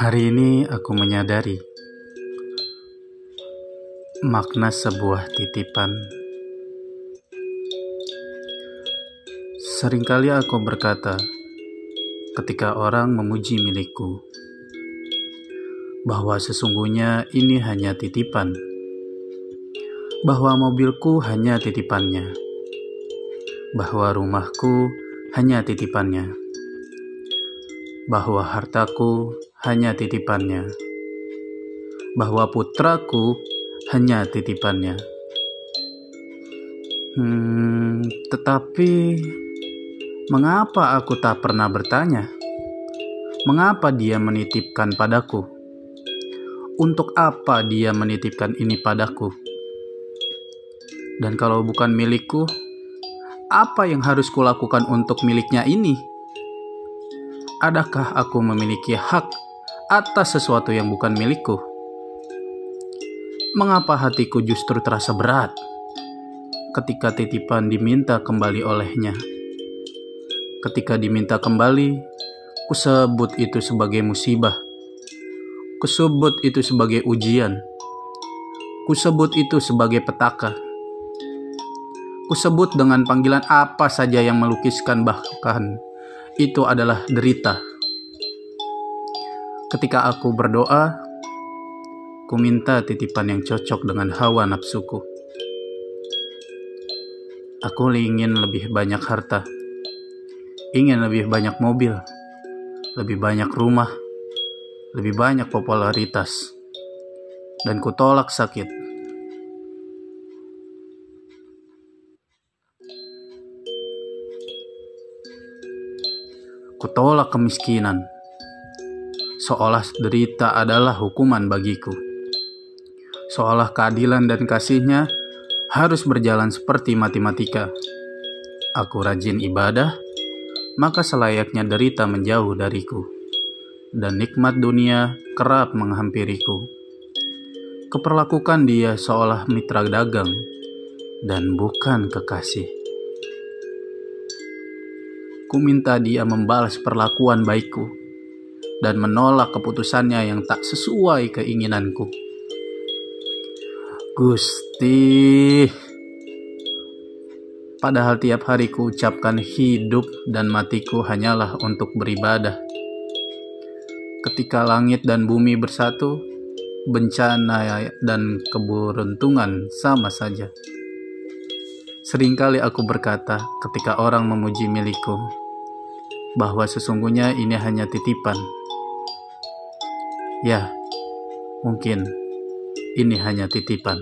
Hari ini aku menyadari makna sebuah titipan. Seringkali aku berkata ketika orang memuji milikku bahwa sesungguhnya ini hanya titipan, bahwa mobilku hanya titipannya, bahwa rumahku hanya titipannya bahwa hartaku hanya titipannya, bahwa putraku hanya titipannya. Hmm, tetapi mengapa aku tak pernah bertanya? Mengapa dia menitipkan padaku? Untuk apa dia menitipkan ini padaku? Dan kalau bukan milikku, apa yang harus kulakukan untuk miliknya ini? Adakah aku memiliki hak atas sesuatu yang bukan milikku? Mengapa hatiku justru terasa berat ketika titipan diminta kembali olehnya? Ketika diminta kembali, kusebut itu sebagai musibah. Kusebut itu sebagai ujian. Kusebut itu sebagai petaka. Kusebut dengan panggilan apa saja yang melukiskan bahkan itu adalah derita. Ketika aku berdoa, ku minta titipan yang cocok dengan hawa nafsuku. Aku ingin lebih banyak harta, ingin lebih banyak mobil, lebih banyak rumah, lebih banyak popularitas, dan ku tolak sakit. Kutolak kemiskinan, seolah derita adalah hukuman bagiku. Seolah keadilan dan kasihnya harus berjalan seperti matematika. Aku rajin ibadah, maka selayaknya derita menjauh dariku, dan nikmat dunia kerap menghampiriku. Keperlakukan dia seolah mitra dagang, dan bukan kekasih. Ku minta dia membalas perlakuan baikku dan menolak keputusannya yang tak sesuai keinginanku. Gusti, padahal tiap hari ku ucapkan hidup dan matiku hanyalah untuk beribadah. Ketika langit dan bumi bersatu, bencana dan keberuntungan sama saja. Seringkali aku berkata ketika orang memuji milikku bahwa sesungguhnya ini hanya titipan. Ya, mungkin ini hanya titipan.